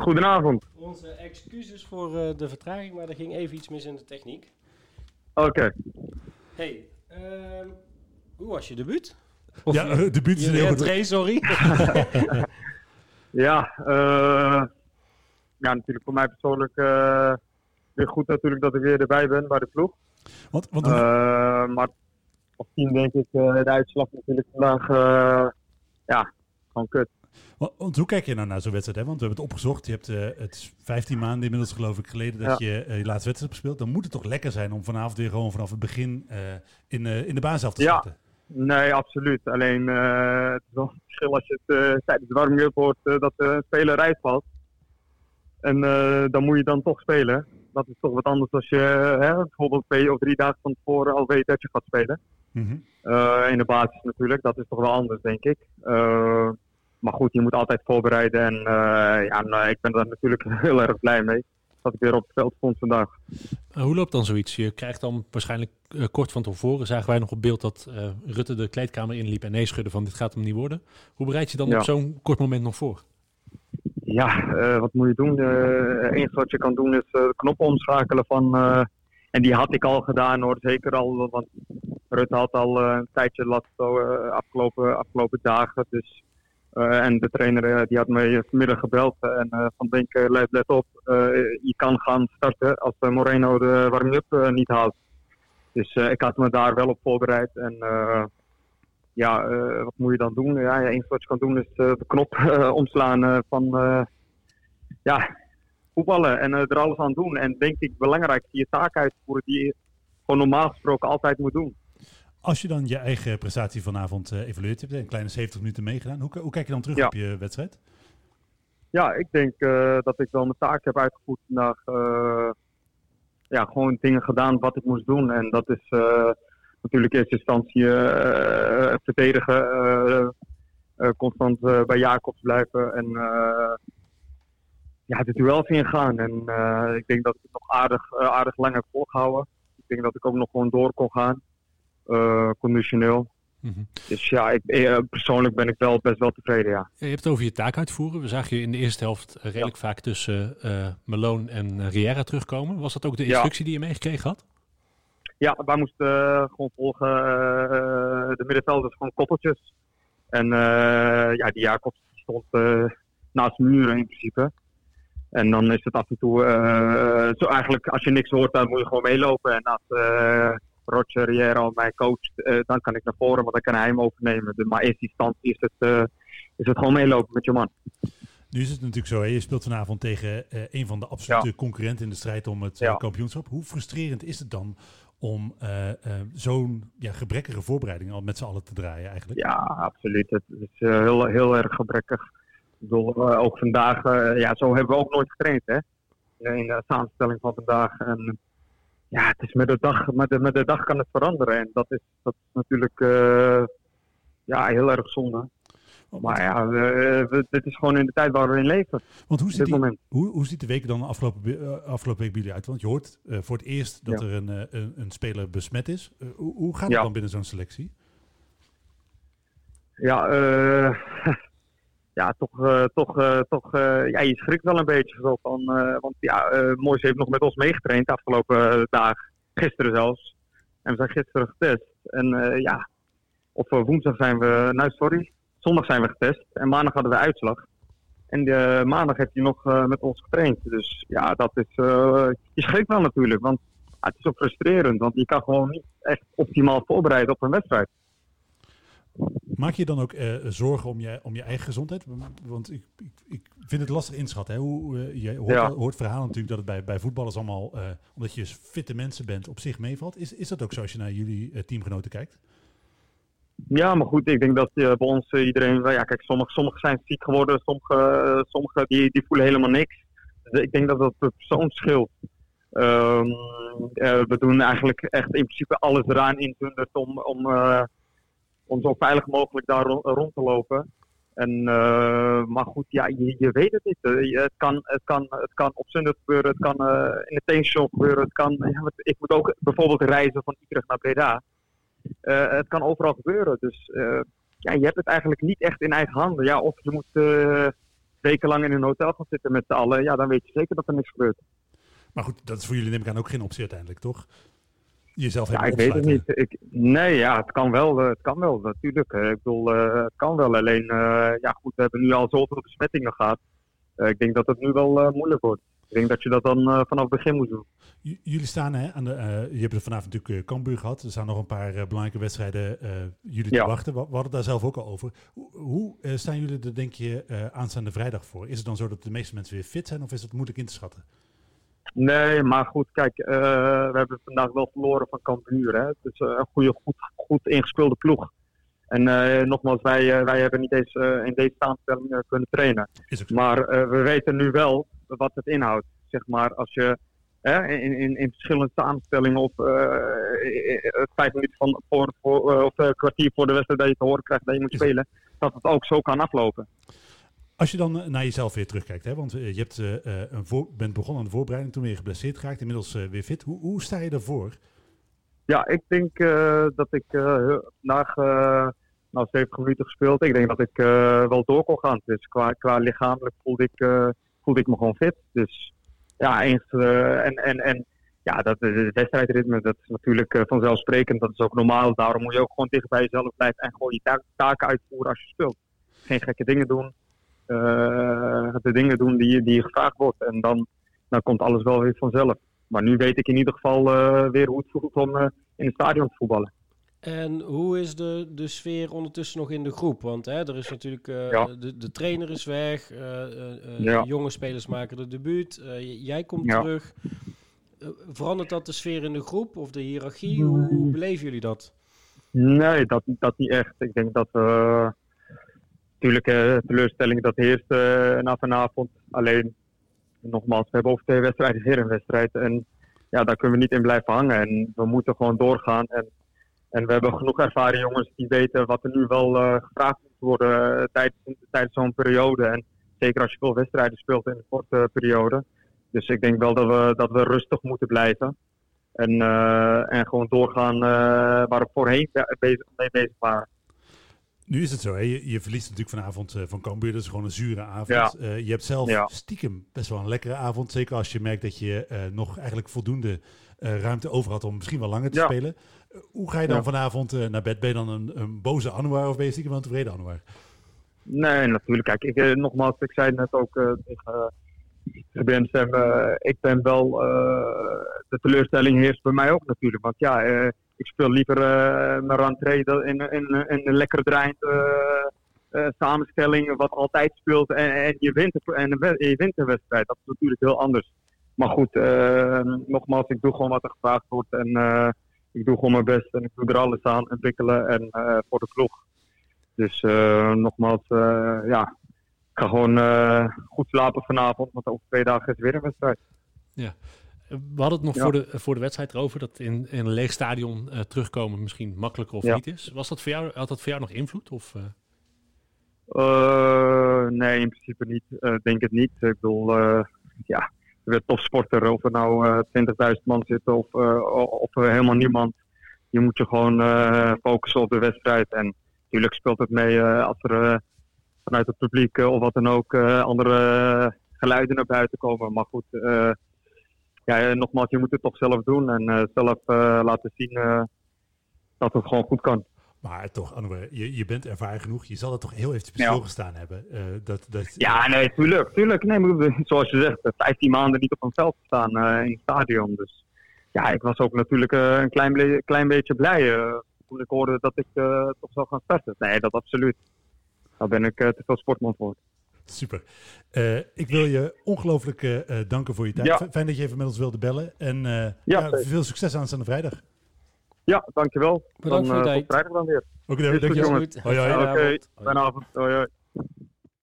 Goedenavond. Onze excuses voor eh, de vertraging, maar er ging even iets mis in de techniek. Oké. Hey, ehm, hoe was je debuut? ja, je, uh, debuut is een heel goed... sorry. ja, eh, ja, natuurlijk voor mij persoonlijk eh, weer goed natuurlijk dat ik weer erbij ben bij de ploeg. Want Eh, maar als team denk ik eh, de uitslag natuurlijk vandaag, eh, ja, gewoon kut. Want, hoe kijk je nou naar zo'n wedstrijd? Hè? Want we hebben het opgezocht. Je hebt eh, het is 15 maanden inmiddels geloof ik geleden dat je eh, je laatste wedstrijd hebt gespeeld. Dan moet het toch lekker zijn om vanavond weer gewoon vanaf het begin eh, in, in de baan zelf te Ja. starten? Nee, absoluut. Alleen het is wel een verschil als je het tijdens de warming-up hoort dat een speler eruit valt. En dan moet je dan toch spelen. Dat is toch wat anders als je hè, bijvoorbeeld twee of drie dagen van tevoren al weet dat je gaat spelen. Mhm. Eh, in de basis natuurlijk, dat is toch wel anders denk ik. Eh, maar goed, je moet altijd voorbereiden. En eh, ja, nou, ik ben daar natuurlijk heel erg blij mee. Dat ik weer op het veld stond vandaag. Uh, hoe loopt dan zoiets? Je krijgt dan waarschijnlijk uh, kort van tevoren, zagen wij nog op beeld dat uh, Rutte de kleedkamer inliep en nee schudde van dit gaat hem niet worden. Hoe bereid je dan Ja. op zo'n kort moment nog voor? Ja, eh, wat moet je doen? Het enige wat je kan doen is eh, de knop omschakelen van... eh, en die had ik al gedaan hoor, zeker al. Want Rutte had al eh, een tijdje last zo, eh, afgelopen, afgelopen dagen. Dus, eh, en de trainer eh, die had me vanmiddag gebeld. En eh, van denk, eh, let, let op, eh, je kan gaan starten als eh, Moreno de warming-up eh, niet haalt. Dus eh, ik had me daar wel op voorbereid. En eh, ja, eh, wat moet je dan doen? Ja, enige wat je kan doen is eh, de knop eh, omslaan eh, van eh, ja, voetballen en eh, er alles aan doen. En denk ik belangrijk je taak uitvoeren die je gewoon normaal gesproken altijd moet doen. Als je dan je eigen prestatie vanavond uh, evalueert, je hebt een kleine 70 minuten meegedaan. Hoe, hoe kijk je dan terug Ja. op je wedstrijd? Ja, ik denk eh, dat ik wel mijn taak heb uitgevoerd vandaag. Eh, ja, gewoon dingen gedaan wat ik moest doen. En dat is eh, natuurlijk in eerste instantie eh, verdedigen. eh, eh, constant eh, bij Jacobs blijven. En eh, ja, de duels ingaan. En eh, ik denk dat ik het nog aardig, eh, aardig lang heb volgehouden. Ik denk dat ik ook nog gewoon door kon gaan. Eh, conditioneel. Mhm. Dus ja, ik, eh, persoonlijk ben ik wel best wel tevreden, ja. Je hebt het over je taak uitvoeren. We zagen je in de eerste helft eh, redelijk vaak tussen Malone en Riera terugkomen. Was dat ook de Ja. instructie die je meegekregen had? Ja, wij moesten gewoon volgen. eh, de middenvelders gewoon koppeltjes. En ja, die Jacobs stond naast muren in principe. En dan is het af en toe, zo eigenlijk als je niks hoort, dan moet je gewoon meelopen. En als Roger Riera mij coacht, eh, dan kan ik naar voren, want dan kan hij hem overnemen. Dus, maar in eerste instantie is het, eh, is het gewoon meelopen met je man. Nu is het natuurlijk zo, hè? je speelt vanavond tegen eh, een van de absolute Ja. concurrenten in de strijd om het kampioenschap. Hoe frustrerend is het dan om zo'n ja, gebrekkige voorbereiding al met z'n allen te draaien eigenlijk? Ja, absoluut. Het is heel, heel erg gebrekkig. Ik bedoel, ook vandaag, ja, zo hebben we ook nooit getraind, hè? In de samenstelling van vandaag. En ja, het is met de dag, met de, met de dag kan het veranderen. En dat is, dat is natuurlijk eh, ja, heel erg zonde. Maar ja, we- dit is gewoon in de tijd waar we in leven. Want hoe ziet, dit die, hoe, hoe ziet de week dan afgelopen, eh, afgelopen week bij jullie uit? Want je hoort eh, voor het eerst dat Ja. er een, een, een speler besmet is. Hoe, hoe gaat het Ja. dan binnen zo'n selectie? Ja, eh, ja toch, eh, toch, eh, toch eh, ja, je schrikt wel een beetje zo van. want ja, Mois heeft nog met ons meegetraind de afgelopen dagen. Gisteren zelfs. En we zijn gisteren getest. En ja, op woensdag zijn we, nou sorry, zondag zijn we getest. En maandag hadden we uitslag. En maandag heeft hij nog met ons getraind. Dus ja, dat is, je schrikt wel natuurlijk. Want het is ook frustrerend. Want je kan gewoon niet echt optimaal voorbereiden op een wedstrijd. Maak je dan ook eh, zorgen om je, om je eigen gezondheid? Want ik, ik, ik vind het lastig inschatten. Hè? Hoe, eh, je hoort, Ja. hoort verhalen natuurlijk dat het bij, bij voetballers allemaal, eh, omdat je fitte mensen bent, op zich meevalt. Is, is dat ook zo als je naar jullie teamgenoten kijkt? Ja, maar goed, ik denk dat bij ons iedereen... Ja, kijk, sommigen sommige zijn ziek geworden, sommigen sommige, die, die voelen helemaal niks. Dus ik denk dat dat per persoon scheelt. Ehm, eh, we doen eigenlijk echt in principe alles eraan inzunderd om, om, om zo veilig mogelijk daar ro- rond te lopen. En, eh, maar goed, ja, je, je weet het niet. Eh, Het kan, het kan, het kan op zondag gebeuren, het kan eh, in de tankshow gebeuren. Het kan, ja, ik moet ook bijvoorbeeld reizen van Utrecht naar Breda. Het kan overal gebeuren. Dus ja, je hebt het eigenlijk niet echt in eigen handen. Ja, of je moet wekenlang in een hotel gaan zitten met z'n allen, ja, dan weet je zeker dat er niks gebeurt. Maar goed, dat is voor jullie neem ik aan ook geen optie uiteindelijk, toch? Jezelf Ja, ik weet het niet. Ik, nee, ja, het kan wel. eh, Het kan wel, natuurlijk. Ik bedoel, eh, het kan wel. Alleen, eh, ja, goed, we hebben nu al zoveel besmettingen gehad. Eh, ik denk dat het nu wel moeilijk wordt. Ik denk dat je dat dan vanaf het begin moet doen. J- Jullie staan, hè, aan de, je hebt er vanavond natuurlijk Cambuur gehad. Er staan nog een paar belangrijke wedstrijden jullie te wachten. We, we hadden het daar zelf ook al over. Hoe, hoe staan jullie er, denk je, aanstaande vrijdag voor? Is het dan zo dat de meeste mensen weer fit zijn of is het moeilijk in te schatten? Nee, maar goed, kijk, eh, we hebben vandaag wel verloren van Cambuur. Hè? Het is eh, een goede, goed, goed ingespeelde ploeg. En eh, nogmaals, wij, wij hebben niet eens in deze samenstelling kunnen trainen. Maar we weten nu wel wat het inhoudt. Zeg maar, als je in, in, in verschillende samenstellingen of vijf minuten van, voor, voor, of een kwartier voor de wedstrijd dat je te horen krijgt dat je moet spelen, dat het ook zo kan aflopen. Als je dan eh, naar jezelf weer terugkijkt, hè, want eh, je hebt, eh, een bent begonnen aan de voorbereiding, toen weer geblesseerd geraakt, inmiddels weer fit. Hoe, hoe sta je ervoor? Ja, ik denk dat ik vandaag, uh, nou 70 minuten gespeeld, ik denk dat ik wel door kon gaan. Dus qua, qua lichamelijk voelde ik, ik me gewoon fit. Dus ja, eens, en, en, en ja, dat wedstrijdritme, dat is natuurlijk vanzelfsprekend. Dat is ook normaal. Daarom moet je ook gewoon dicht bij jezelf blijven en gewoon je ta- taken uitvoeren als je speelt. Geen gekke dingen doen. Eh, de dingen doen die, die je gevraagd wordt. En dan, dan komt alles wel weer vanzelf. Maar nu weet ik in ieder geval eh, weer hoe het voelt om eh, in het stadion te voetballen. En hoe is de, de sfeer ondertussen nog in de groep? Want hè, er is natuurlijk, eh, Ja. de, de trainer is weg, eh, eh, eh, Ja. jonge spelers maken de debuut, eh, jij komt Ja. terug. Verandert dat de sfeer in de groep of de hiërarchie? Hoe, hoe beleven jullie dat? Nee, dat, dat niet echt. Ik denk dat eh natuurlijk eh teleurstelling dat heerst eh, na vanavond. Alleen, nogmaals, we hebben over twee wedstrijden weer een wedstrijd. En ja, daar kunnen we niet in blijven hangen. En we moeten gewoon doorgaan. En, en we hebben genoeg ervaren jongens die weten wat er nu wel eh, gevraagd moet worden tijdens, tijdens zo'n periode. En zeker als je veel wedstrijden speelt in een korte periode. Dus ik denk wel dat we, dat we rustig moeten blijven. En, en gewoon doorgaan waar we voorheen be- bezig, mee bezig waren. Nu is het zo, hè? Je, je verliest natuurlijk vanavond eh, van Cambuur. Dat is gewoon een zure avond. Ja. Eh, je hebt zelf Ja. stiekem best wel een lekkere avond. Zeker als je merkt dat je eh, nog eigenlijk voldoende ruimte over had om misschien wel langer te Ja. spelen. Hoe ga je dan vanavond naar bed? Ben je dan een, een boze Anouar of ben je stiekem wel een tevreden Anouar? Nee, natuurlijk. Kijk, ik, nogmaals, ik zei net ook tegen, uh, ik ben wel, de teleurstelling heerst bij mij ook natuurlijk. Want ja, ik speel liever eh, mijn rentree in, in, in een lekker draaiend eh, eh, samenstelling wat altijd speelt en, en, je wint, en je wint een wedstrijd. Dat is natuurlijk heel anders. Maar goed, eh, nogmaals, ik doe gewoon wat er gevraagd wordt en ik doe gewoon mijn best en ik doe er alles aan ontwikkelen en voor de ploeg. Dus nogmaals, ja, ik ga gewoon goed slapen vanavond, want over twee dagen is weer een wedstrijd. Eh, We hadden het nog Ja. voor, de, voor de wedstrijd erover dat in, in een leeg stadion eh, terugkomen misschien makkelijker of Ja. niet is. Was dat voor jou, had dat voor jou nog invloed? Of, eh? Eh, nee, in principe niet. Eh, denk het niet. Ik bedoel, ja, je bent topsporter. Of er nou eh 20.000 man zit of, of helemaal niemand. Je moet je gewoon focussen op de wedstrijd. En natuurlijk speelt het mee als er vanuit het publiek of wat dan ook andere geluiden naar buiten komen. Maar goed, ja, eh, nogmaals, je moet het toch zelf doen. En eh, zelf eh, laten zien dat het gewoon goed kan. Maar toch, Anouar, je, je bent ervaren genoeg. Je zal er toch heel even bij Ja. stilgestaan hebben. Dat, dat, Ja, nee, tuurlijk. tuurlijk. Nee, maar zoals je zegt, eh, 15 maanden niet op een veld staan in het stadion. Dus ja, ik was ook natuurlijk een klein, klein beetje blij toen ik hoorde dat ik toch zou gaan starten. Nee, dat absoluut. Daar ben ik te veel sportman voor. Super. Eh, ik wil je ongelooflijk eh, eh, danken voor je tijd. Ja. Fijn dat je even met ons wilde bellen. En eh, Ja, veel succes aanstaande vrijdag. Ja, dankjewel. Bedankt dan, voor je tijd. tot vrijdag dan weer. Oké, goed, dankjewel. jongens. Hoi, Oké. Hoi. fijne avond. Hoi, hoi.